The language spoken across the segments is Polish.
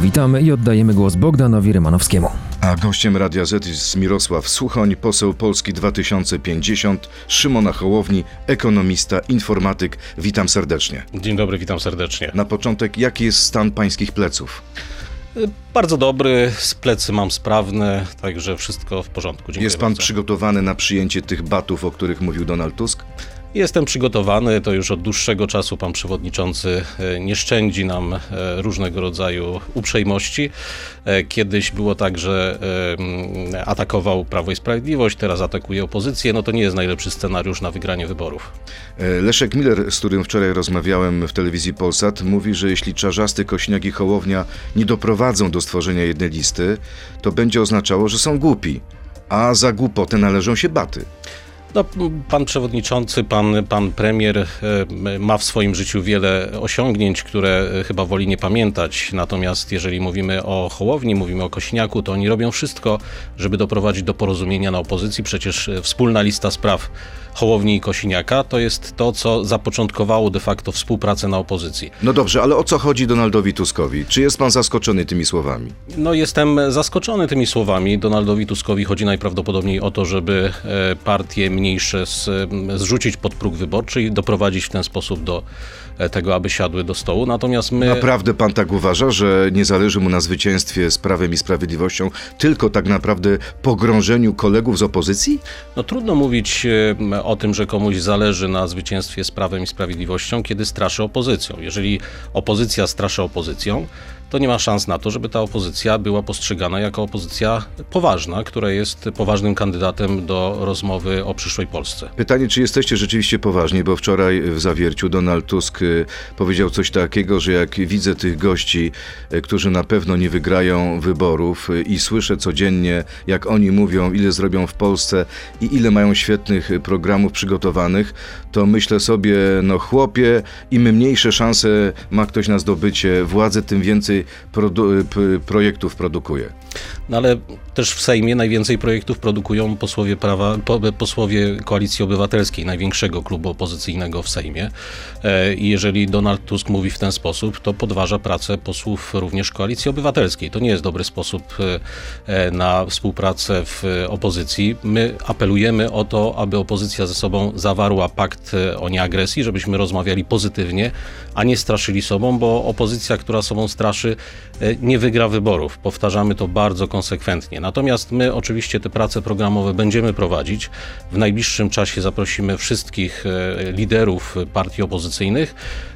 Witamy i oddajemy głos Bogdanowi Rymanowskiemu. A gościem Radia Z jest Mirosław Suchoń, poseł Polski 2050, Szymona Hołowni, ekonomista, informatyk. Witam serdecznie. Dzień dobry, witam serdecznie. Na początek, jaki jest stan pańskich pleców? Bardzo dobry, z plecy mam sprawne, także wszystko w porządku. Dziękuję jest pan bardzo. przygotowany na przyjęcie tych batów, o których mówił Donald Tusk? Jestem przygotowany, to już od dłuższego czasu pan przewodniczący e, nie szczędzi nam e, różnego rodzaju uprzejmości. E, Kiedyś było tak, że atakował Prawo i Sprawiedliwość, teraz atakuje opozycję. No to nie jest najlepszy scenariusz na wygranie wyborów. Leszek Miller, z którym wczoraj rozmawiałem w telewizji Polsat, mówi, że jeśli Czarzasty, Kośniak i Hołownia nie doprowadzą do stworzenia jednej listy, to będzie oznaczało, że są głupi, a za głupotę należą się baty. No, pan przewodniczący, pan, pan premier e, ma w swoim życiu wiele osiągnięć, które e, chyba woli nie pamiętać. Natomiast jeżeli mówimy o Hołowni, mówimy o Kośniaku, to oni robią wszystko, żeby doprowadzić do porozumienia na opozycji. Przecież e, wspólna lista spraw Hołowni i Kosiniaka to jest to, co zapoczątkowało de facto współpracę na opozycji. No dobrze, ale o co chodzi Donaldowi Tuskowi? Czy jest pan zaskoczony tymi słowami? No jestem zaskoczony tymi słowami. Donaldowi Tuskowi chodzi najprawdopodobniej o to, żeby e, partie mniejsze z, zrzucić pod próg wyborczy i doprowadzić w ten sposób do tego, aby siadły do stołu. Natomiast my... Naprawdę pan tak uważa, że nie zależy mu na zwycięstwie z Prawem i Sprawiedliwością, tylko tak naprawdę pogrążeniu kolegów z opozycji? No trudno mówić e, o tym, że komuś zależy na zwycięstwie z Prawem i Sprawiedliwością, kiedy straszy opozycją. Jeżeli opozycja straszy opozycją, to nie ma szans na to, żeby ta opozycja była postrzegana jako opozycja poważna, która jest poważnym kandydatem do rozmowy o przyszłej Polsce. Pytanie, czy jesteście rzeczywiście poważni, bo wczoraj w zawierciu Donald Tusk y, powiedział coś takiego, że jak widzę tych gości, y, którzy na pewno nie wygrają wyborów y, i słyszę codziennie, jak oni mówią, ile zrobią w Polsce i ile mają świetnych programów przygotowanych, to myślę sobie, no chłopie, im mniejsze szanse ma ktoś na zdobycie władzy, tym więcej projektów produkuje. No ale też w Sejmie najwięcej projektów produkują posłowie, prawa, po, posłowie Koalicji Obywatelskiej, największego klubu opozycyjnego w Sejmie. E, I jeżeli Donald Tusk mówi w ten sposób, to podważa pracę posłów również Koalicji Obywatelskiej. To nie jest dobry sposób e, na współpracę w opozycji. My apelujemy o to, aby opozycja ze sobą zawarła pakt e, o nieagresji, żebyśmy rozmawiali pozytywnie, a nie straszyli sobą, bo opozycja, która sobą straszy, nie wygra wyborów. Powtarzamy to bardzo konsekwentnie. Natomiast my oczywiście te prace programowe będziemy prowadzić. W najbliższym czasie zaprosimy wszystkich e, liderów partii opozycyjnych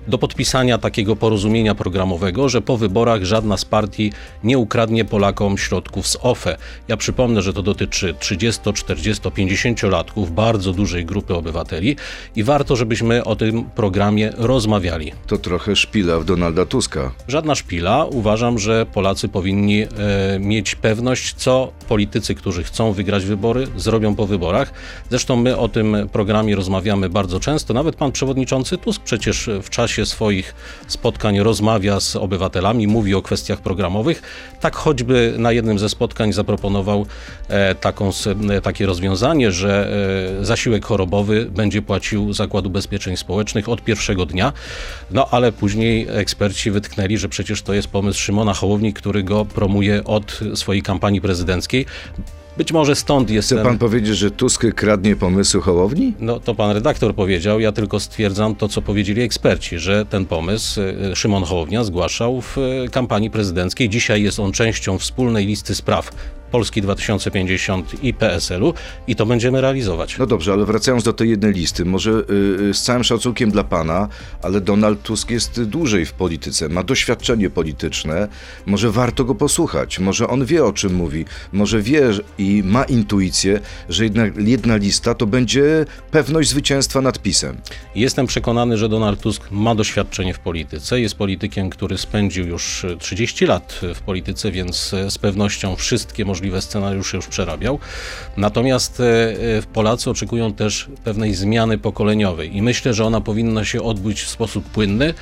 do podpisania takiego porozumienia programowego, że po wyborach żadna z partii nie ukradnie Polakom środków z OFE. Ja przypomnę, że to dotyczy 30, 40, 50-latków, bardzo dużej grupy obywateli i warto, żebyśmy o tym programie rozmawiali. To trochę szpila w Donalda Tuska. Żadna szpila. Uważam, że Polacy powinni e, mieć pewność, co politycy, którzy chcą wygrać wybory, zrobią po wyborach. Zresztą my o tym programie rozmawiamy bardzo często. Nawet pan przewodniczący Tusk przecież w czasie swoich spotkań rozmawia z obywatelami, mówi o kwestiach programowych. Tak choćby na jednym ze spotkań zaproponował e, taką, e, takie rozwiązanie, że zasiłek chorobowy będzie płacił Zakładu Ubezpieczeń Społecznych od pierwszego dnia. No ale później eksperci wytknęli, że przecież to jest pomysł Szymona Hołowni, który go promuje od swojej kampanii prezydenckiej. Być może stąd jest Chce ten... pan powiedzieć, że Tusk kradnie pomysły Hołowni? No to pan redaktor powiedział, ja tylko stwierdzam to, co powiedzieli eksperci, że ten pomysł e, Szymon Hołownia zgłaszał w e, kampanii prezydenckiej. Dzisiaj jest on częścią wspólnej listy spraw Polski 2050 i PSL-u i to będziemy realizować. No dobrze, ale wracając do tej jednej listy, może y, y, z całym szacunkiem dla pana, ale Donald Tusk jest dłużej w polityce, ma doświadczenie polityczne, może warto go posłuchać, może on wie o czym mówi, może wie i ma intuicję, że jednak jedna lista to będzie pewność zwycięstwa nad PiSem. Jestem przekonany, że Donald Tusk ma doświadczenie w polityce. Jest politykiem, który spędził już e, 30 lat w polityce, więc z pewnością wszystkie możliwe scenariusze już przerabiał. Natomiast e, e, Polacy oczekują też pewnej zmiany pokoleniowej i myślę, że ona powinna się odbyć w sposób płynny.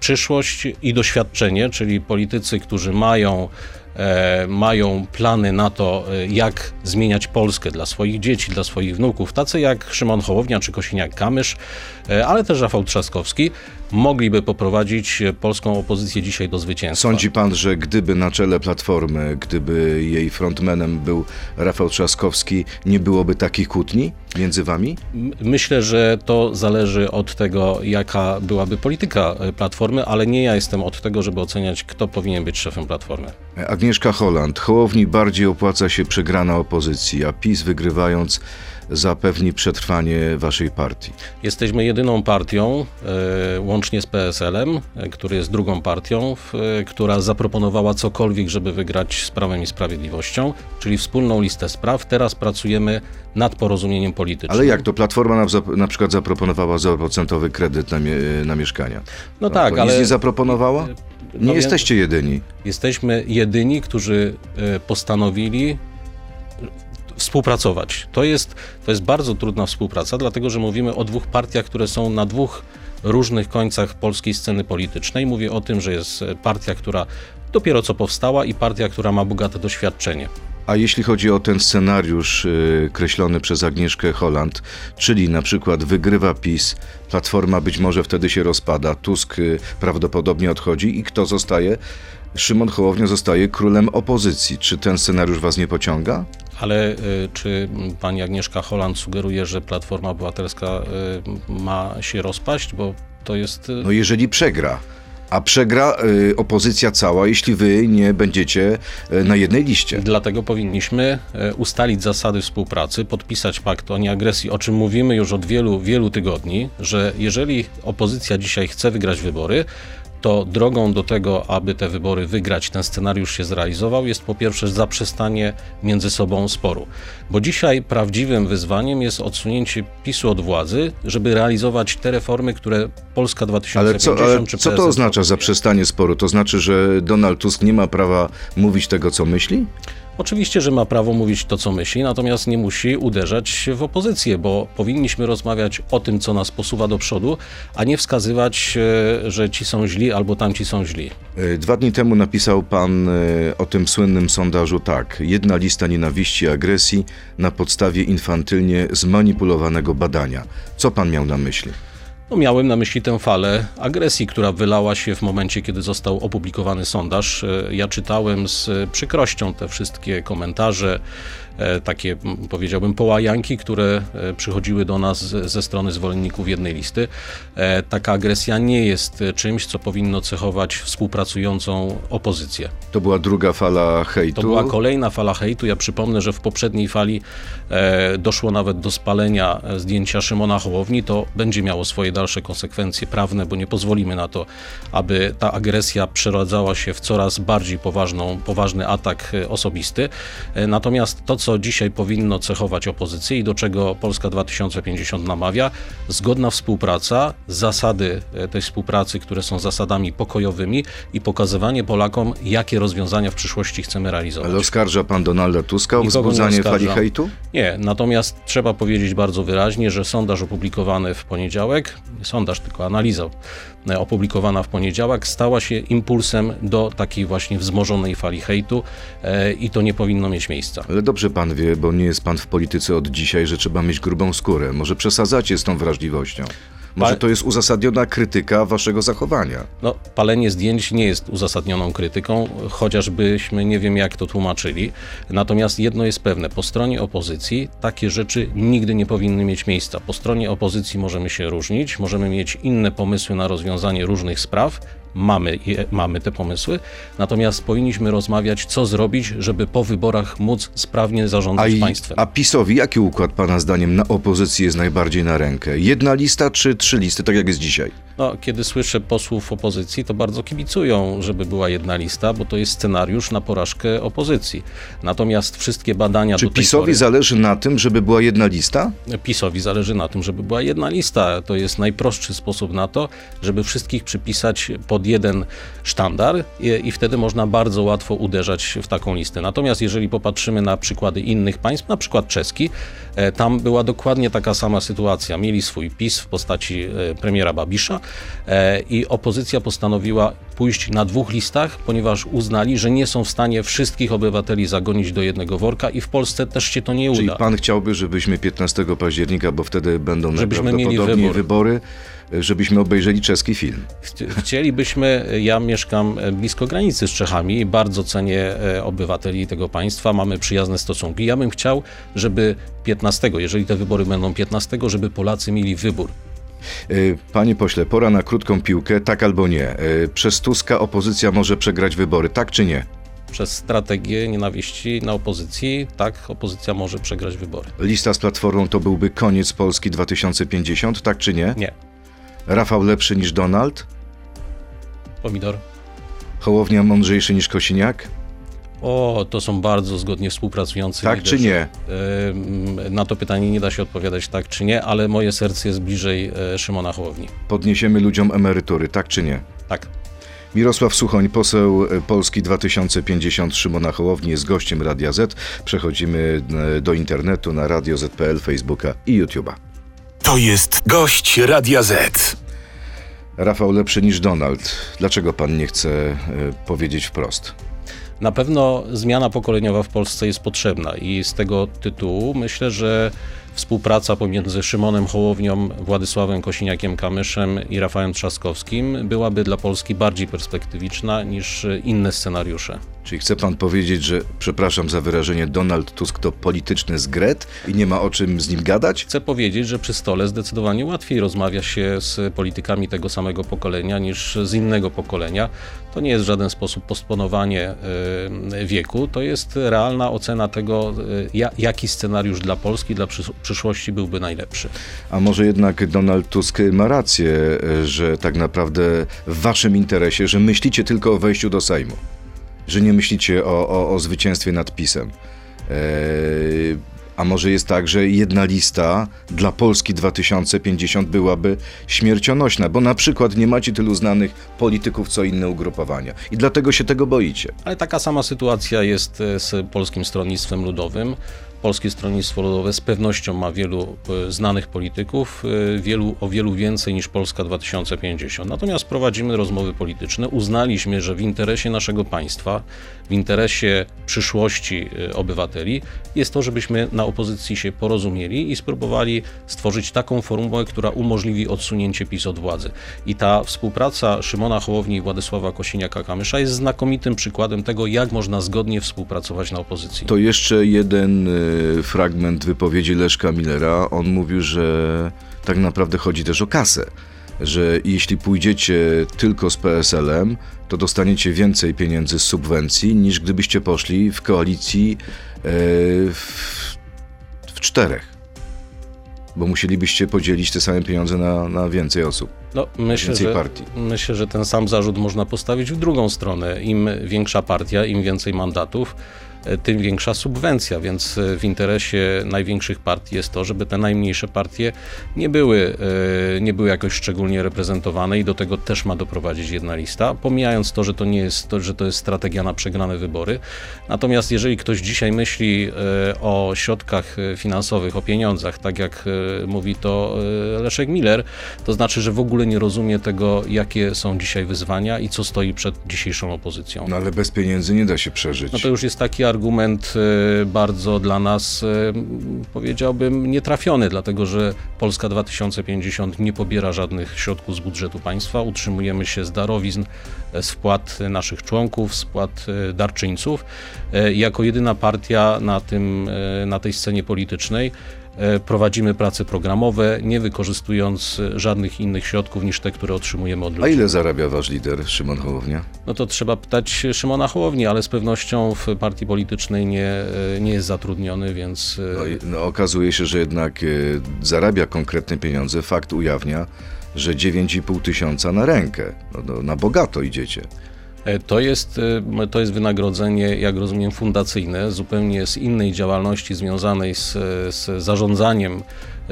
Przyszłość i doświadczenie, czyli politycy, którzy mają e, mają plany na to, jak zmieniać Polskę dla swoich dzieci, dla swoich wnuków, tacy jak Szymon Hołownia czy Kosiniak-Kamysz, ale też Rafał Trzaskowski, mogliby poprowadzić polską opozycję dzisiaj do zwycięstwa. Sądzi pan, że gdyby na czele Platformy, gdyby jej frontmanem był Rafał Trzaskowski, nie byłoby takich kłótni między wami? Myślę, że to zależy od tego, jaka byłaby polityka e, Platformy, ale nie ja jestem od tego, żeby oceniać, kto powinien być szefem Platformy. Agnieszka Holland, Hołowni bardziej opłaca się przegrana opozycji, a PiS wygrywając zapewni przetrwanie waszej partii. Jesteśmy jedyną partią, e, łącznie z PSL-em, e, który jest drugą partią, e, która zaproponowała cokolwiek, żeby wygrać z Prawem i Sprawiedliwością, czyli wspólną listę spraw. Teraz pracujemy nad porozumieniem politycznym. Ale jak to Platforma na, na przykład zaproponowała 0% kredyt na, mie- na mieszkania? No tak, ale Nic nie zaproponowała? Nie no jedyni. jesteśmy jedyni, którzy postanowili współpracować. To jest, to jest bardzo trudna współpraca, dlatego że mówimy o dwóch partiach, które są na dwóch różnych końcach polskiej sceny politycznej. Mówię o tym, że jest partia, która dopiero co powstała i partia, która ma bogate doświadczenie. A jeśli chodzi o ten scenariusz y, kreślony przez Agnieszkę Holland, czyli na przykład wygrywa PiS, Platforma być może wtedy się rozpada, Tusk y, prawdopodobnie odchodzi i kto zostaje? Szymon Hołownia zostaje królem opozycji. Czy ten scenariusz was nie pociąga? Ale y, czy pani Agnieszka Holland sugeruje, że Platforma Obywatelska y, ma się rozpaść? Bo to jest... y, No jeżeli przegra. A przegra y, opozycja cała, jeśli wy nie będziecie y, na jednej liście. Dlatego powinniśmy e, ustalić zasady współpracy, podpisać pakt o nieagresji, o czym mówimy już od wielu, wielu tygodni, że jeżeli opozycja dzisiaj chce wygrać wybory, to drogą do tego, aby te wybory wygrać, ten scenariusz się zrealizował, jest po pierwsze zaprzestanie między sobą sporu. Bo dzisiaj prawdziwym wyzwaniem jest odsunięcie PiSu od władzy, żeby realizować te reformy, które Polska Ale 2050 co, ale czy co to oznacza zaprzestanie sporu? To znaczy, że Donald Tusk nie ma prawa mówić tego, co myśli? Oczywiście, że ma prawo mówić to, co myśli, natomiast nie musi uderzać w opozycję, bo powinniśmy rozmawiać o tym, co nas posuwa do przodu, a nie wskazywać, e, że ci są źli albo tamci są źli. Y, Dwa dni temu napisał pan y, o tym słynnym sondażu tak. Jedna lista nienawiści i agresji na podstawie infantylnie zmanipulowanego badania. Co pan miał na myśli? No, miałem na myśli tę falę agresji, która wylała się w momencie, kiedy został opublikowany sondaż. E, Ja czytałem z e, przykrością te wszystkie komentarze, e, takie m, powiedziałbym połajanki, które e, przychodziły do nas ze strony zwolenników jednej listy. E, Taka agresja nie jest e, czymś, co powinno cechować współpracującą opozycję. To była druga fala hejtu. To była kolejna fala hejtu. Ja przypomnę, że w poprzedniej fali e, doszło nawet do spalenia e, zdjęcia Szymona Hołowni. To będzie miało swoje dalsze konsekwencje prawne, bo nie pozwolimy na to, aby ta agresja przeradzała się w coraz bardziej poważną, poważny atak e, osobisty. E, natomiast to, co dzisiaj powinno cechować opozycję i do czego Polska 2050 namawia, zgodna współpraca, zasady e, tej współpracy, które są zasadami pokojowymi i pokazywanie Polakom, jakie rozwiązania w przyszłości chcemy realizować. Ale oskarża pan Donalda Tuska o wzbudzanie fali hejtu? Nie, natomiast trzeba powiedzieć bardzo wyraźnie, że sondaż opublikowany w poniedziałek, nie sondaż, tylko analiza e, opublikowana w poniedziałek stała się impulsem do takiej właśnie wzmożonej fali hejtu e, i to nie powinno mieć miejsca. Ale dobrze pan wie, bo nie jest pan w polityce od dzisiaj, że trzeba mieć grubą skórę. Może przesadzacie z tą wrażliwością. Może to jest uzasadniona krytyka waszego zachowania. No, palenie zdjęć nie jest uzasadnioną krytyką, chociażbyśmy nie wiem jak to tłumaczyli. Natomiast jedno jest pewne, po stronie opozycji takie rzeczy nigdy nie powinny mieć miejsca. Po stronie opozycji możemy się różnić, możemy mieć inne pomysły na rozwiązanie różnych spraw. Mamy, je, mamy te pomysły, natomiast powinniśmy rozmawiać, co zrobić, żeby po wyborach móc sprawnie A, zarządzać i, państwem. a PiSowi jaki układ pana zdaniem na opozycji jest najbardziej na rękę? Jedna lista czy trzy listy, tak jak jest dzisiaj? No, kiedy słyszę posłów opozycji, to bardzo kibicują, żeby była jedna lista, bo to jest scenariusz na porażkę opozycji. Natomiast wszystkie badania Czy PiSowi pory... zależy na tym, żeby była jedna lista? PiSowi zależy na tym, żeby była jedna lista. To jest najprostszy sposób na to, żeby wszystkich przypisać pod jeden sztandar i, i wtedy można bardzo łatwo uderzać w taką listę. Natomiast jeżeli popatrzymy na przykłady innych państw, na przykład czeski, e, tam była dokładnie taka sama sytuacja. Mieli swój PiS w postaci e, premiera Babisza I opozycja postanowiła pójść na dwóch listach, ponieważ uznali, że nie są w stanie wszystkich obywateli zagonić do jednego worka i w Polsce też się to nie Czyli uda. pan chciałby, żebyśmy 15 października, bo wtedy będą najprawdopodobniej mieli wybór. wybory, żebyśmy obejrzeli czeski film. Chci- Chcielibyśmy, ja mieszkam e, blisko granicy z Czechami i bardzo cenię e, obywateli tego państwa, mamy przyjazne stosunki. Ja bym chciał, żeby 15, jeżeli te wybory będą 15, żeby Polacy mieli wybór. Y, Panie pośle, pora na krótką piłkę, tak albo nie. Y, Przez Tuska opozycja może przegrać wybory, tak czy nie? Przez strategię nienawiści na opozycji, tak, opozycja może przegrać wybory. Lista z Platformą to byłby koniec Polski 2050, tak czy nie? Nie. Rafał lepszy niż Donald? Pomidor? Hołownia mądrzejszy niż Kosiniak? O, to są bardzo zgodnie współpracujący Tak liderzy. czy nie? Na to pytanie nie da się odpowiadać tak czy nie, ale moje serce jest bliżej e, Szymona Hołowni. Podniesiemy ludziom emerytury, tak czy nie? Tak. Mirosław Suchoń, poseł e, Polski 2050 Szymona Hołowni jest gościem Radia Z. Przechodzimy e, do internetu na Radio Z.pl, Facebooka i YouTube'a. To jest gość Radia Z. Rafał lepszy niż Donald. Dlaczego pan nie chce powiedzieć wprost? Na pewno zmiana pokoleniowa w Polsce jest potrzebna i z tego tytułu myślę, że współpraca pomiędzy Szymonem Hołownią, Władysławem Kosiniakiem-Kamyszem i Rafałem Trzaskowskim byłaby dla Polski bardziej perspektywiczna niż inne scenariusze. Czyli chce pan powiedzieć, że, przepraszam za wyrażenie, Donald Tusk to polityczny zgret i nie ma o czym z nim gadać? Chcę powiedzieć, że przy stole zdecydowanie łatwiej rozmawia się z politykami tego samego pokolenia niż z innego pokolenia. To nie jest w żaden sposób postponowanie wieku, to jest realna ocena tego, ja- jaki scenariusz dla Polski, dla przyszłości byłby najlepszy. A może jednak Donald Tusk ma rację, że tak naprawdę w waszym interesie, że myślicie tylko o wejściu do Sejmu, że nie myślicie o, o, o zwycięstwie nad PiSem. Eee, a może jest tak, że jedna lista dla Polski 2050 byłaby śmiercionośna, bo na przykład nie macie tylu znanych polityków, co inne ugrupowania. I dlatego się tego boicie. Ale taka sama sytuacja jest e, z Polskim Stronnictwem Ludowym. Polskie Stronnictwo Ludowe z pewnością ma wielu e, znanych polityków, e, wielu, o wielu więcej niż Polska 2050. Natomiast prowadzimy rozmowy polityczne. Uznaliśmy, że w interesie naszego państwa, w interesie przyszłości e, obywateli jest to, żebyśmy na opozycji się porozumieli i spróbowali stworzyć taką formułę, która umożliwi odsunięcie PiS od władzy. I ta współpraca Szymona Hołowni i Władysława Kosiniaka-Kamysza jest znakomitym przykładem tego, jak można zgodnie współpracować na opozycji. To jeszcze jeden fragment wypowiedzi Leszka Millera. On mówił, że tak naprawdę chodzi też o kasę. Że jeśli pójdziecie tylko z PSL-em, to dostaniecie więcej pieniędzy z subwencji, niż gdybyście poszli w koalicji e, w, w czterech. Bo musielibyście podzielić te same pieniądze na, na więcej osób. No, myślę, więcej że, partii. myślę, że ten sam zarzut można postawić w drugą stronę. Im większa partia, im więcej mandatów, tym większa subwencja, więc e, w interesie największych partii jest to, żeby te najmniejsze partie nie były, e, nie były jakoś szczególnie reprezentowane i do tego też ma doprowadzić jedna lista, pomijając to, że to nie jest, to, że to jest strategia na przegrane wybory. Natomiast jeżeli ktoś dzisiaj myśli e, o środkach e, finansowych, o pieniądzach, tak jak e, mówi to e, Leszek Miller, to znaczy, że w ogóle nie rozumie tego, jakie są dzisiaj wyzwania i co stoi przed dzisiejszą opozycją. No ale bez pieniędzy nie da się przeżyć. No to już jest taki argument e, bardzo dla nas, e, powiedziałbym, nietrafiony, dlatego że Polska 2050 nie pobiera żadnych środków z budżetu państwa. Utrzymujemy się z darowizn, e, z wpłat naszych członków, z wpłat darczyńców. Jako jedyna partia na, tym, na tej scenie politycznej prowadzimy prace programowe, nie wykorzystując e, żadnych innych środków niż te, które otrzymujemy od A ludzi. ile zarabia wasz lider, Szymon Hołownia? No to trzeba pytać Szymona Hołowni, ale z pewnością w partii politycznej nie, e, nie jest zatrudniony, więc e, No, no, okazuje się, że jednak zarabia konkretne pieniądze. Fakt ujawnia, że 9,5 tysiąca na rękę. No, no, na bogato idziecie. E, to jest, e, to jest wynagrodzenie, jak rozumiem, fundacyjne, zupełnie z innej działalności związanej z, z zarządzaniem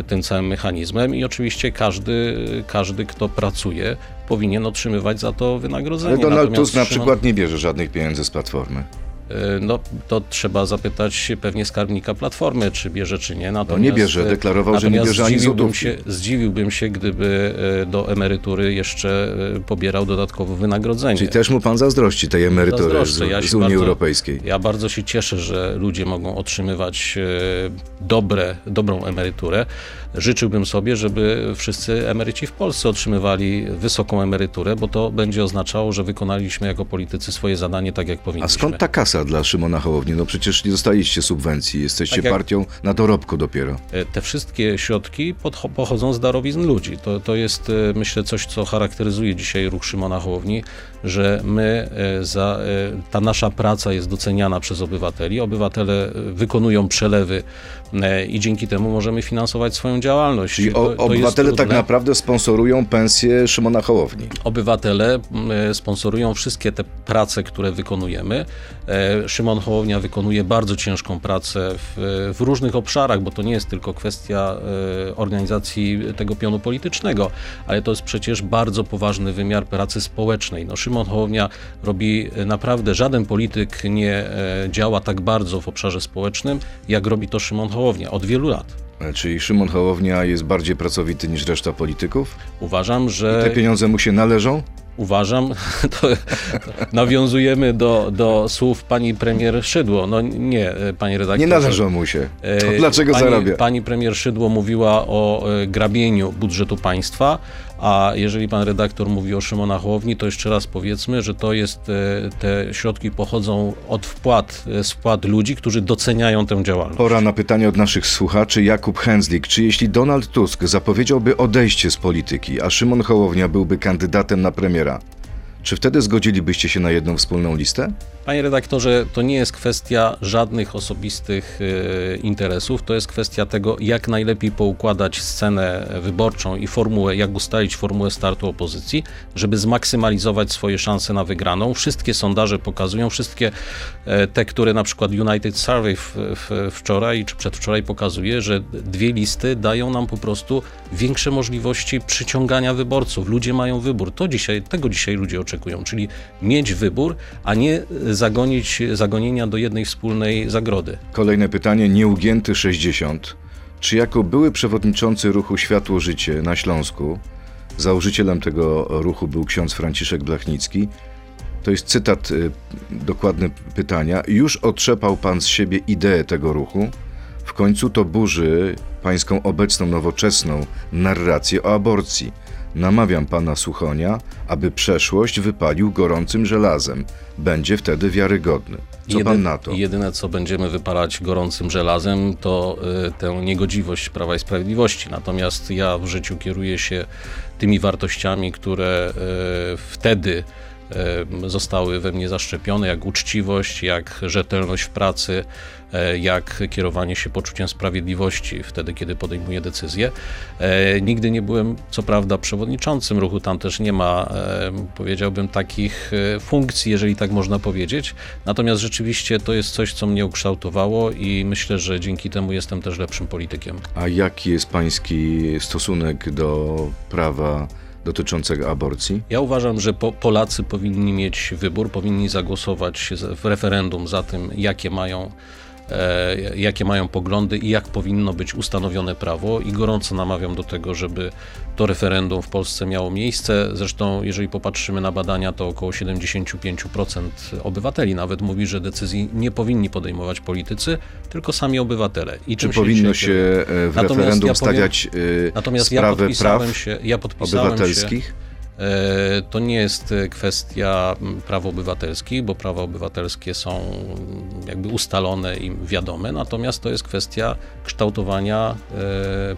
tym całym mechanizmem i oczywiście każdy, każdy, kto pracuje, powinien otrzymywać za to wynagrodzenie. Ale Donald Tusk na przykład nie bierze żadnych pieniędzy z Platformy. E, No, to trzeba zapytać pewnie skarbnika Platformy, czy bierze, czy nie. Natomiast, No nie bierze, deklarował, że nie bierze ani zdziwiłbym złotówki. się, zdziwiłbym się, gdyby e, do emerytury jeszcze e, pobierał dodatkowe wynagrodzenie. Czyli też mu pan zazdrości tej emerytury z. Ja z Unii bardzo- Europejskiej. Ja bardzo się cieszę, że ludzie mogą otrzymywać e, dobre, dobrą emeryturę. Życzyłbym sobie, żeby wszyscy emeryci w Polsce otrzymywali wysoką emeryturę, bo to będzie oznaczało, że wykonaliśmy jako politycy swoje zadanie tak, jak A powinniśmy. skąd ta kasa dla Szymona Hołowni? No przecież nie dostaliście subwencji, jesteście Tak jak- partią na dorobku dopiero. E, Te wszystkie środki pochodzą z darowizn ludzi. To, to jest, e, myślę, coś, co charakteryzuje dzisiaj ruch Szymona Hołowni, że my, e, za, ta nasza praca jest doceniana przez obywateli. Obywatele wykonują przelewy i dzięki temu możemy finansować swoją działalność. Czyli To- to obywatele tak naprawdę sponsorują pensję Szymona Hołowni. Obywatele m, sponsorują wszystkie te prace, które wykonujemy. E, Szymon Hołownia wykonuje bardzo ciężką pracę w, w różnych obszarach, bo to nie jest tylko kwestia e, organizacji tego pionu politycznego, ale to jest przecież bardzo poważny wymiar pracy społecznej. No, Szymon Hołownia robi e, naprawdę, żaden polityk nie e, działa tak bardzo w obszarze społecznym, jak robi to Szymon Hołownia od wielu lat. Czyli Szymon Hołownia jest bardziej pracowity niż reszta polityków? Uważam, że... Te pieniądze mu się należą? Uważam, to nawiązujemy do, do słów pani premier Szydło. No nie, panie redaktorze. Nie należą mu się. E, dlaczego pani, zarabia? Pani premier Szydło mówiła o e, grabieniu budżetu państwa, a jeżeli pan redaktor mówi o Szymona Hołowni, to jeszcze raz powiedzmy, że to jest, e, te środki pochodzą od wpłat, z wpłat ludzi, którzy doceniają tę działalność. Pora na pytanie od naszych słuchaczy. Jakub Henslik. Czy jeśli Donald Tusk zapowiedziałby odejście z polityki, a Szymon Hołownia byłby kandydatem na premiera, premiera. Czy wtedy zgodzilibyście się na jedną wspólną listę? Panie redaktorze, to nie jest kwestia żadnych osobistych e, interesów, to jest kwestia tego, jak najlepiej poukładać scenę wyborczą i formułę, jak ustalić formułę startu opozycji, żeby zmaksymalizować swoje szanse na wygraną. Wszystkie sondaże pokazują, wszystkie e, te, które na przykład United Survey wczoraj czy przedwczoraj pokazuje, że dwie listy dają nam po prostu większe możliwości przyciągania wyborców. Ludzie mają wybór. To dzisiaj, tego dzisiaj ludzie oczekują, czyli mieć wybór, a nie zagonić zagonienia do jednej wspólnej zagrody. Kolejne pytanie. Nieugięty 60. Czy jako były przewodniczący ruchu Światło Życie na Śląsku, założycielem tego ruchu był ksiądz Franciszek Blachnicki, to jest cytat y, dokładny pytania, już otrzepał pan z siebie ideę tego ruchu? W końcu to burzy pańską obecną nowoczesną narrację o aborcji. Namawiam pana Suchonia, aby przeszłość wypalił gorącym żelazem. Będzie wtedy wiarygodny. Co Jedy- pan na to? Jedyne, co będziemy wypalać gorącym żelazem, to y, tę niegodziwość Prawa i Sprawiedliwości. Natomiast ja w życiu kieruję się tymi wartościami, które y, wtedy zostały we mnie zaszczepione, jak uczciwość, jak rzetelność w pracy, y, jak kierowanie się poczuciem sprawiedliwości wtedy, kiedy podejmuję decyzje. E, Nigdy nie byłem, co prawda, przewodniczącym ruchu, tam też nie ma, e, powiedziałbym, takich e, funkcji, jeżeli tak można powiedzieć. Natomiast rzeczywiście to jest coś, co mnie ukształtowało i myślę, że dzięki temu jestem też lepszym politykiem. A jaki jest pański stosunek do prawa dotyczącego aborcji? Ja uważam, że po, Polacy powinni mieć wybór, powinni zagłosować w referendum za tym, jakie mają, jakie mają poglądy i jak powinno być ustanowione prawo i gorąco namawiam do tego, żeby to referendum w Polsce miało miejsce. Zresztą, jeżeli popatrzymy na badania, to około 75% obywateli nawet mówi, że decyzji nie powinni podejmować politycy, tylko sami obywatele. I Czy czym powinno się kierują. e, w Natomiast referendum ja powiem- stawiać y, Natomiast ja sprawę podpisałem praw się, ja podpisałem się, obywatelskich? E, To nie jest e, kwestia praw obywatelskich, bo prawa obywatelskie są jakby ustalone i wiadome, natomiast to jest kwestia kształtowania e,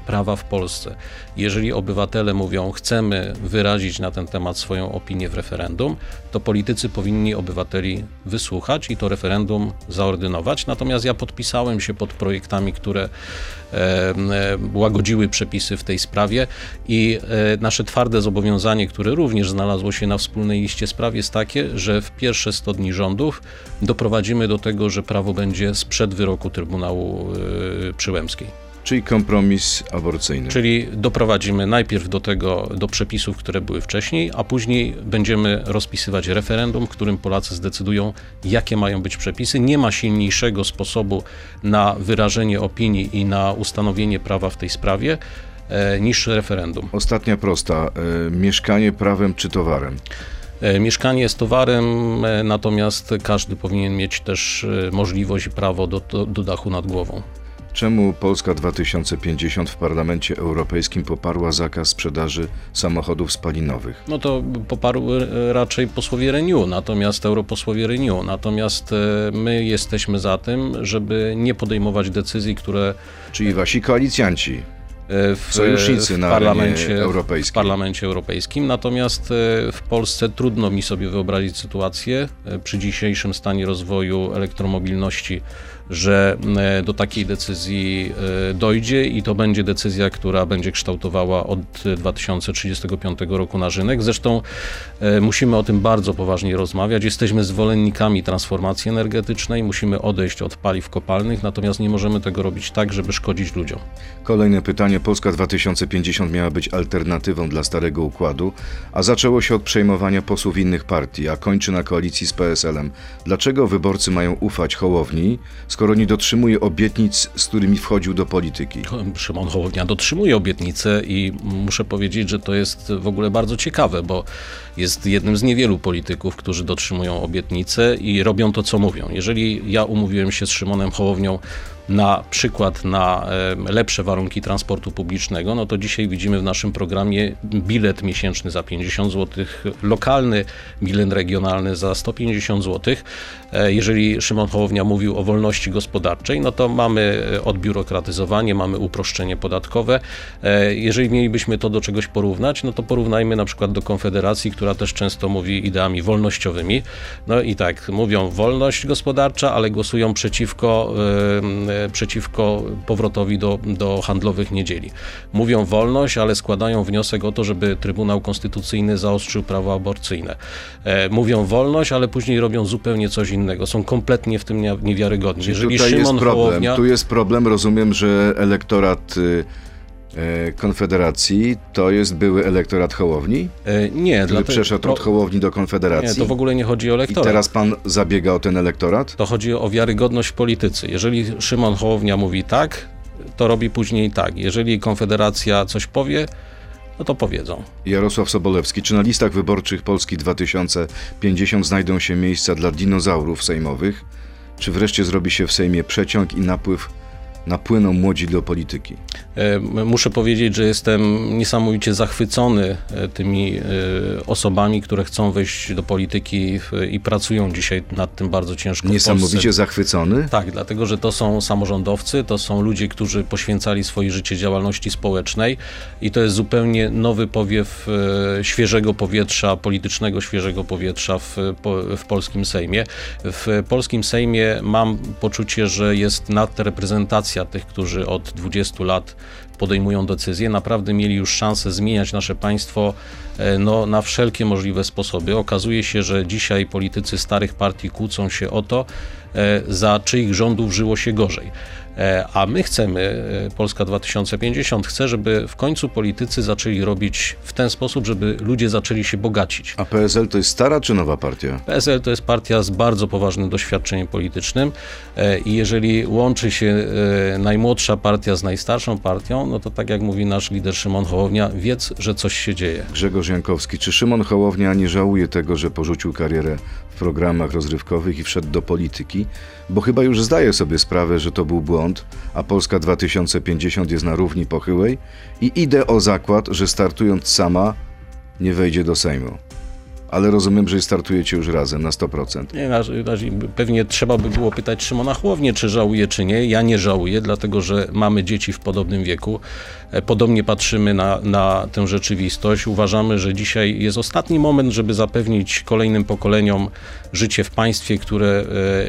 prawa w Polsce. Jeżeli obywatele mówią, chcemy wyrazić na ten temat swoją opinię w referendum, to politycy powinni obywateli wysłuchać i to referendum zaordynować. Natomiast ja podpisałem się pod projektami, które e, e, łagodziły przepisy w tej sprawie i e, nasze twarde zobowiązanie, które również znalazło się na wspólnej liście spraw jest takie, że w pierwsze 100 dni rządów doprowadzimy do tego, że prawo będzie sprzed wyroku Trybunału Przyłębskiej. Czyli kompromis aborcyjny. Czyli doprowadzimy najpierw do tego, do przepisów, które były wcześniej, a później będziemy rozpisywać referendum, w którym Polacy zdecydują, jakie mają być przepisy. Nie ma silniejszego sposobu na wyrażenie opinii i na ustanowienie prawa w tej sprawie e, niż referendum. Ostatnia prosta. E, mieszkanie prawem czy towarem? E, Mieszkanie jest towarem, natomiast każdy powinien mieć też możliwość i prawo do, do, do dachu nad głową. Czemu Polska 2050 w Parlamencie Europejskim poparła zakaz sprzedaży samochodów spalinowych? No to poparł e, raczej posłowie Renew, natomiast europosłowie Renew. Natomiast e, my jesteśmy za tym, żeby nie podejmować decyzji, które Czyli wasi koalicjanci. e, w, Sojusznicy w na parlamencie, arenie w parlamencie europejskim. Natomiast w Polsce trudno mi sobie wyobrazić sytuację przy dzisiejszym stanie rozwoju elektromobilności, że e, do takiej decyzji e, dojdzie i to będzie decyzja, która będzie kształtowała od 2035 roku nasz rynek. Zresztą e, musimy o tym bardzo poważnie rozmawiać. Jesteśmy zwolennikami transformacji energetycznej, musimy odejść od paliw kopalnych, natomiast nie możemy tego robić tak, żeby szkodzić ludziom. Kolejne pytanie. Polska 2050 miała być alternatywą dla starego układu, a zaczęło się od przejmowania posłów innych partii, a kończy na koalicji z PSL-em. Dlaczego wyborcy mają ufać Hołowni, skoro nie dotrzymuje obietnic, z którymi wchodził do polityki? Szymon Hołownia dotrzymuje obietnicy i muszę powiedzieć, że to jest w ogóle bardzo ciekawe, bo jest jednym z niewielu polityków, którzy dotrzymują obietnice i robią to, co mówią. Jeżeli ja umówiłem się z Szymonem Hołownią na przykład na lepsze warunki transportu publicznego, no to dzisiaj widzimy w naszym programie bilet miesięczny za 50 zł, lokalny bilet regionalny za 150 zł. E, Jeżeli Szymon Hołownia mówił o wolności gospodarczej, no to mamy e, odbiurokratyzowanie, mamy uproszczenie podatkowe. E, Jeżeli mielibyśmy to do czegoś porównać, no to porównajmy na przykład do Konfederacji, która też często mówi ideami wolnościowymi. No i tak, mówią wolność gospodarcza, ale głosują przeciwko, e, przeciwko powrotowi do, do handlowych niedzieli. Mówią wolność, ale składają wniosek o to, żeby Trybunał Konstytucyjny zaostrzył prawo aborcyjne. E, Mówią wolność, ale później robią zupełnie coś innego. Są kompletnie w tym nie- niewiarygodni. Jeżeli Szymon jest problem. Hołownia... Tu jest problem. Rozumiem, że elektorat y, e, Konfederacji to jest były elektorat Hołowni, E, Nie, który dlatego- przeszedł od Hołowni do Nie, Konfederacji. to w ogóle nie chodzi o I elektorat. teraz pan zabiega o ten elektorat? To chodzi o wiarygodność w polityce. Jeżeli Szymon Hołownia mówi tak, to robi później tak. Jeżeli Konfederacja coś powie, no to powiedzą. Jarosław Sobolewski, czy na listach wyborczych Polski 2050 znajdą się miejsca dla dinozaurów sejmowych? Czy wreszcie zrobi się w Sejmie przeciąg i napływ, napłyną młodzi do polityki? E, Muszę powiedzieć, że jestem niesamowicie zachwycony e, tymi e, osobami, które chcą wejść do polityki i pracują dzisiaj nad tym bardzo ciężko. Niesamowicie zachwycony? Tak, dlatego że to są samorządowcy, to są ludzie, którzy poświęcali swoje życie działalności społecznej i to jest zupełnie nowy powiew świeżego powietrza, politycznego świeżego powietrza w, w polskim Sejmie. W polskim Sejmie mam poczucie, że jest nadreprezentacja tych, którzy od 20 lat podejmują decyzje, naprawdę mieli już szansę zmieniać nasze państwo e, no, na wszelkie możliwe sposoby. Okazuje się, że dzisiaj politycy starych partii kłócą się o to, e, za czyich rządów żyło się gorzej. E, A my chcemy, e, Polska 2050 chce, żeby w końcu politycy zaczęli robić w ten sposób, żeby ludzie zaczęli się bogacić. A PSL to jest stara czy nowa partia? PSL to jest partia z bardzo poważnym doświadczeniem politycznym e, i jeżeli łączy się najmłodsza partia z najstarszą partią, no to tak jak mówi nasz lider Szymon Hołownia, wiedz, że coś się dzieje. Grzegorz Jankowski, czy Szymon Hołownia nie żałuje tego, że porzucił karierę w programach rozrywkowych i wszedł do polityki? Bo chyba już zdaje sobie sprawę, że to był błąd, a Polska 2050 jest na równi pochyłej i idę o zakład, że startując sama nie wejdzie do Sejmu. Ale rozumiem, że startujecie już razem na 100%. Nie, pewnie trzeba by było pytać Szymona Chłownię, czy żałuje, czy nie. Ja nie żałuję, dlatego że mamy dzieci w podobnym wieku. E, Podobnie patrzymy na, na tę rzeczywistość. Uważamy, że dzisiaj jest ostatni moment, żeby zapewnić kolejnym pokoleniom życie w państwie, które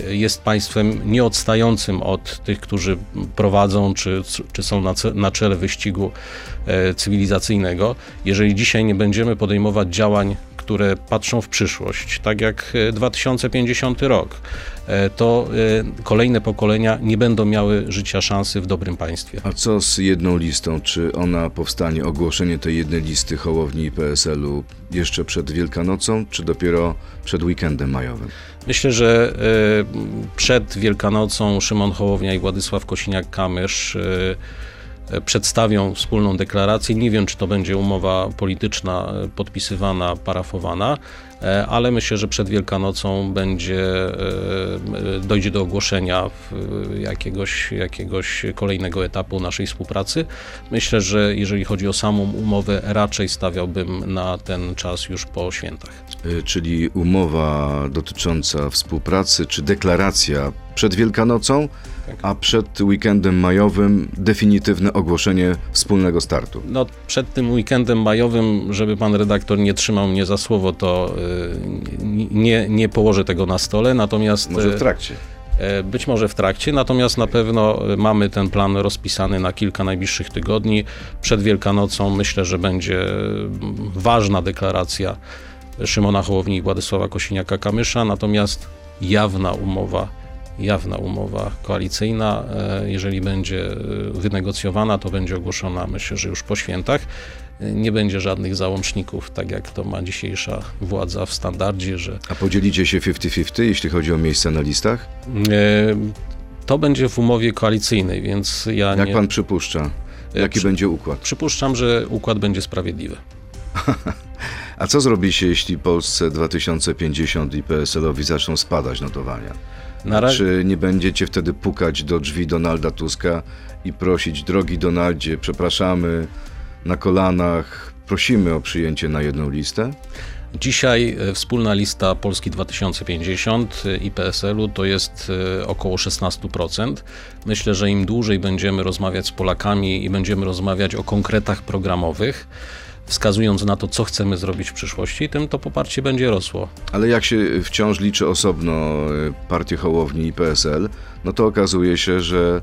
e, jest państwem nieodstającym od tych, którzy prowadzą, czy, czy są na, na czele wyścigu e, cywilizacyjnego. Jeżeli dzisiaj nie będziemy podejmować działań, które patrzą w przyszłość, tak jak e, 2050 rok, e, to e, kolejne pokolenia nie będą miały życia szansy w dobrym państwie. A co z jedną listą? Czy ona powstanie, ogłoszenie tej jednej listy Hołowni i PSL-u jeszcze przed Wielkanocą, czy dopiero przed weekendem majowym? Myślę, że e, przed Wielkanocą Szymon Hołownia i Władysław Kosiniak-Kamysz e, e, przedstawią wspólną deklarację. Nie wiem, czy to będzie umowa polityczna e, podpisywana, parafowana, e, ale myślę, że przed Wielkanocą będzie, e, e, dojdzie do ogłoszenia jakiegoś, jakiegoś kolejnego etapu naszej współpracy. Myślę, że jeżeli chodzi o samą umowę, raczej stawiałbym na ten czas już po świętach. Czyli umowa dotycząca współpracy, czy deklaracja przed Wielkanocą, a przed weekendem majowym definitywne ogłoszenie wspólnego startu. No, przed tym weekendem majowym, żeby pan redaktor nie trzymał mnie za słowo, to y, nie, nie położę tego na stole, natomiast Może w y, trakcie. e, być może w trakcie, natomiast na pewno y, mamy ten plan rozpisany na kilka najbliższych tygodni. Przed Wielkanocą myślę, że będzie y, ważna deklaracja Szymona Hołowni i Władysława Kosiniaka-Kamysza, natomiast jawna umowa jawna umowa koalicyjna. E, Jeżeli będzie e, wynegocjowana, to będzie ogłoszona, myślę, że już po świętach. E, Nie będzie żadnych załączników, tak jak to ma dzisiejsza władza w standardzie, że A podzielicie się 50-50, jeśli chodzi o miejsca na listach? to będzie w umowie koalicyjnej, więc ja Jak nie pan przypuszcza? Jaki przy- będzie układ? przypuszczam, że układ będzie sprawiedliwy. A co zrobi się, jeśli Polsce 2050 i PSL-owi zaczną spadać notowania? Czy nie będziecie wtedy pukać do drzwi Donalda Tuska i prosić, drogi Donaldzie, przepraszamy, na kolanach, prosimy o przyjęcie na jedną listę? Dzisiaj e, wspólna lista Polski 2050 i PSL-u to jest e, około 16%. Myślę, że im dłużej będziemy rozmawiać z Polakami i będziemy rozmawiać o konkretach programowych, wskazując na to, co chcemy zrobić w przyszłości, tym to poparcie będzie rosło. Ale jak się wciąż liczy osobno y, partię Hołowni i PSL, no to okazuje się, że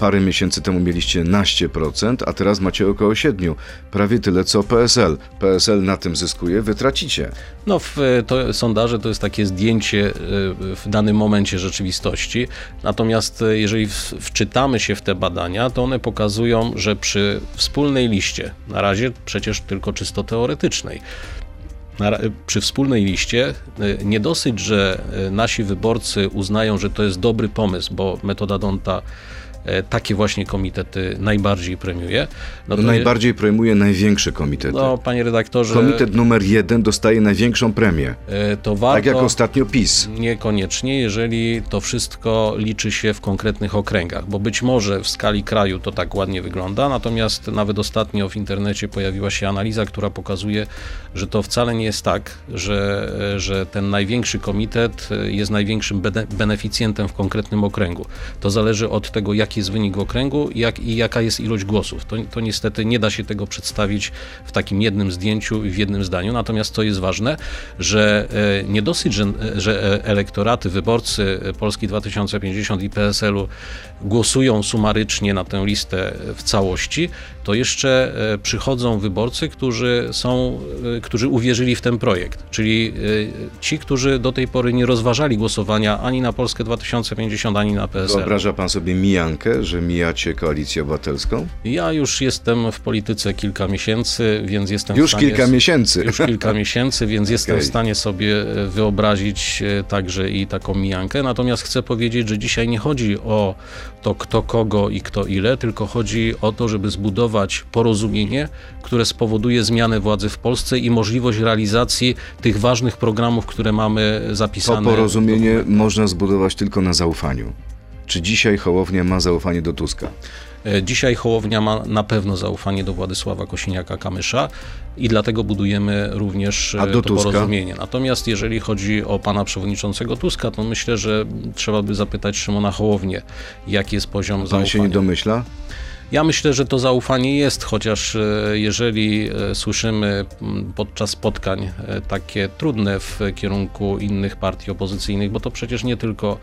parę miesięcy temu mieliście naście procent, a teraz macie około 7. Prawie tyle co PSL. PSL na tym zyskuje, wy tracicie. No, w, to, sondaże to jest takie zdjęcie e, w danym momencie rzeczywistości. Natomiast e, jeżeli wczytamy się w te badania, to one pokazują, że przy wspólnej liście, na razie przecież tylko czysto teoretycznej, przy wspólnej liście e, nie dosyć, że e, nasi wyborcy uznają, że to jest dobry pomysł, bo metoda Donta e, takie właśnie komitety najbardziej premiuje. No to najbardziej prejmuje największe komitety. No, panie redaktorze, Komitet numer jeden dostaje największą premię, e, to warto... tak jak ostatnio PiS. Niekoniecznie, jeżeli to wszystko liczy się w konkretnych okręgach, bo być może w skali kraju to tak ładnie wygląda, natomiast nawet ostatnio w internecie pojawiła się analiza, która pokazuje, że to wcale nie jest tak, że, że ten największy komitet jest największym bene- beneficjentem w konkretnym okręgu. To zależy od tego, jaki jest wynik okręgu jak, i jaka jest ilość głosów. To, to niestety nie da się tego przedstawić w takim jednym zdjęciu i w jednym zdaniu, natomiast to jest ważne, że e, nie dosyć, że, że e, elektoraty, wyborcy Polski 2050 i PSL-u głosują sumarycznie na tę listę w całości, to jeszcze e, przychodzą wyborcy, którzy są, e, którzy uwierzyli w ten projekt, czyli e, ci, którzy do tej pory nie rozważali głosowania ani na Polskę 2050, ani na PSL. Wyobraża pan sobie mijankę, że mijacie koalicję obywatelską? Ja już jestem w polityce kilka miesięcy, więc jestem Już w stanie... kilka miesięcy. Już kilka miesięcy, więc jestem w stanie sobie wyobrazić także i taką mijankę. Natomiast chcę powiedzieć, że dzisiaj nie chodzi o to, kto kogo i kto ile, tylko chodzi o to, żeby zbudować porozumienie, które spowoduje zmianę władzy w Polsce i możliwość realizacji tych ważnych programów, które mamy To zapisane. w porozumienie można zbudować tylko na zaufaniu. Czy dzisiaj Hołownia ma zaufanie do Tuska? E, Dzisiaj Hołownia ma na pewno zaufanie do Władysława Kosiniaka-Kamysza i dlatego budujemy również e, to Tuska? porozumienie. Natomiast jeżeli chodzi o pana przewodniczącego Tuska, to myślę, że trzeba by zapytać Szymona Hołownię, jaki jest poziom Pan zaufania. się nie domyśla? Ja myślę, że to zaufanie jest, chociaż e, jeżeli słyszymy podczas spotkań takie trudne w kierunku innych partii opozycyjnych, bo to przecież nie tylko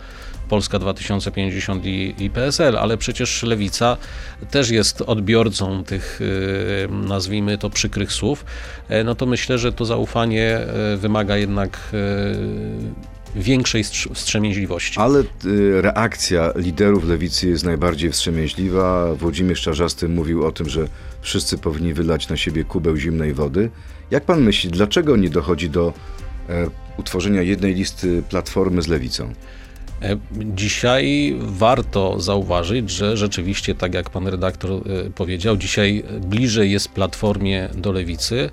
Polska 2050 i, i PSL, ale przecież Lewica też jest odbiorcą tych, e, nazwijmy to, przykrych słów, e, no to myślę, że to zaufanie e, wymaga jednak e, większej strz- wstrzemięźliwości. Ale y, reakcja liderów lewicy jest najbardziej wstrzemięźliwa. Włodzimierz Czarzasty mówił o tym, że wszyscy powinni wylać na siebie kubeł zimnej wody. Jak pan myśli, dlaczego nie dochodzi do utworzenia jednej listy platformy z lewicą? E, Dzisiaj warto zauważyć, że rzeczywiście, tak jak pan redaktor e, powiedział, dzisiaj bliżej jest Platformie do Lewicy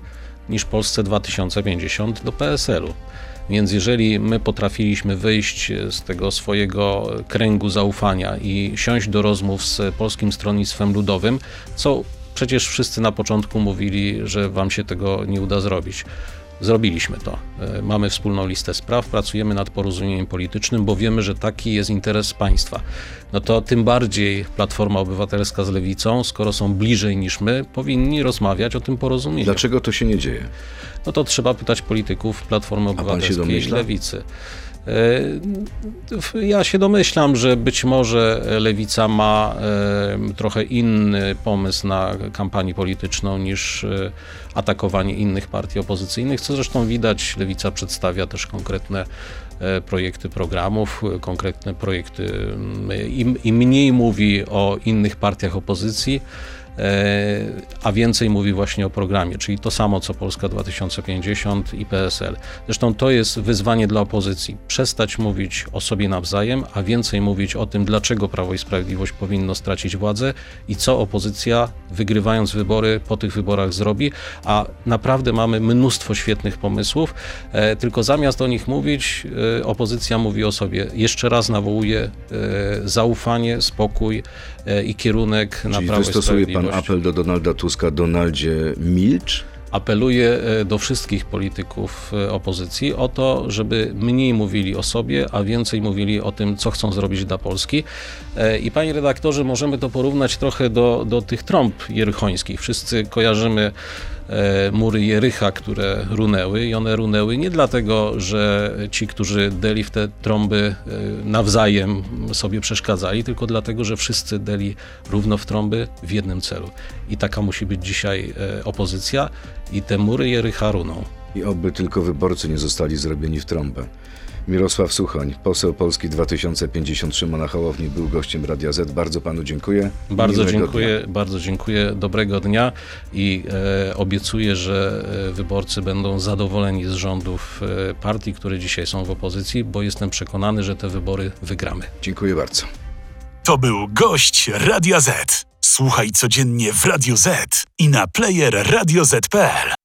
niż Polsce 2050 do PSL-u. Więc jeżeli my potrafiliśmy wyjść z tego swojego kręgu zaufania i siąść do rozmów z Polskim Stronnictwem Ludowym, co przecież wszyscy na początku mówili, że wam się tego nie uda zrobić. Zrobiliśmy to. E, Mamy wspólną listę spraw, pracujemy nad porozumieniem politycznym, bo wiemy, że taki jest interes państwa. No to tym bardziej Platforma Obywatelska z Lewicą, skoro są bliżej niż my, powinni rozmawiać o tym porozumieniu. Dlaczego to się nie dzieje? No to trzeba pytać polityków Platformy Obywatelskiej i? Lewicy. E, Ja się domyślam, że być może Lewica ma e, trochę inny pomysł na kampanię polityczną niż e, atakowanie innych partii opozycyjnych, co zresztą widać. Lewica przedstawia też konkretne projekty programów, konkretne projekty mm, i, i mniej mówi o innych partiach opozycji, a więcej mówi właśnie o programie, czyli to samo co Polska 2050 i PSL. Zresztą to jest wyzwanie dla opozycji. Przestać mówić o sobie nawzajem, a więcej mówić o tym, dlaczego Prawo i Sprawiedliwość powinno stracić władzę i co opozycja, wygrywając wybory, po tych wyborach zrobi. A naprawdę mamy mnóstwo świetnych pomysłów, e, tylko zamiast o nich mówić, e, opozycja mówi o sobie. Jeszcze raz nawołuje e, zaufanie, spokój e, i kierunek na Czyli Prawo i wystosuje pan apel do Donalda Tuska, Donaldzie milcz? Apeluję e, do wszystkich polityków e, opozycji o to, żeby mniej mówili o sobie, a więcej mówili o tym, co chcą zrobić dla Polski. E, I panie redaktorze, możemy to porównać trochę do, do tych trąb jerychońskich. Wszyscy kojarzymy mury Jericha, które runęły i one runęły nie dlatego, że ci, którzy deli w te trąby e, nawzajem sobie przeszkadzali, tylko dlatego, że wszyscy deli równo w trąby w jednym celu. I taka musi być dzisiaj e, opozycja i te mury Jericha runą. I oby tylko wyborcy nie zostali zrobieni w trąbę. Mirosław Suchoń, poseł Polski 2050 Szymona Hołowni, był gościem Radia Z. Bardzo panu dziękuję. Bardzo Miłego dziękuję, dnia. bardzo dziękuję. Dobrego dnia i e, obiecuję, że e, wyborcy będą zadowoleni z rządów e, partii, które dzisiaj są w opozycji, bo jestem przekonany, że te wybory wygramy. Dziękuję bardzo. To był gość Radia Z. Słuchaj codziennie w Radio Z i na player radioz.pl.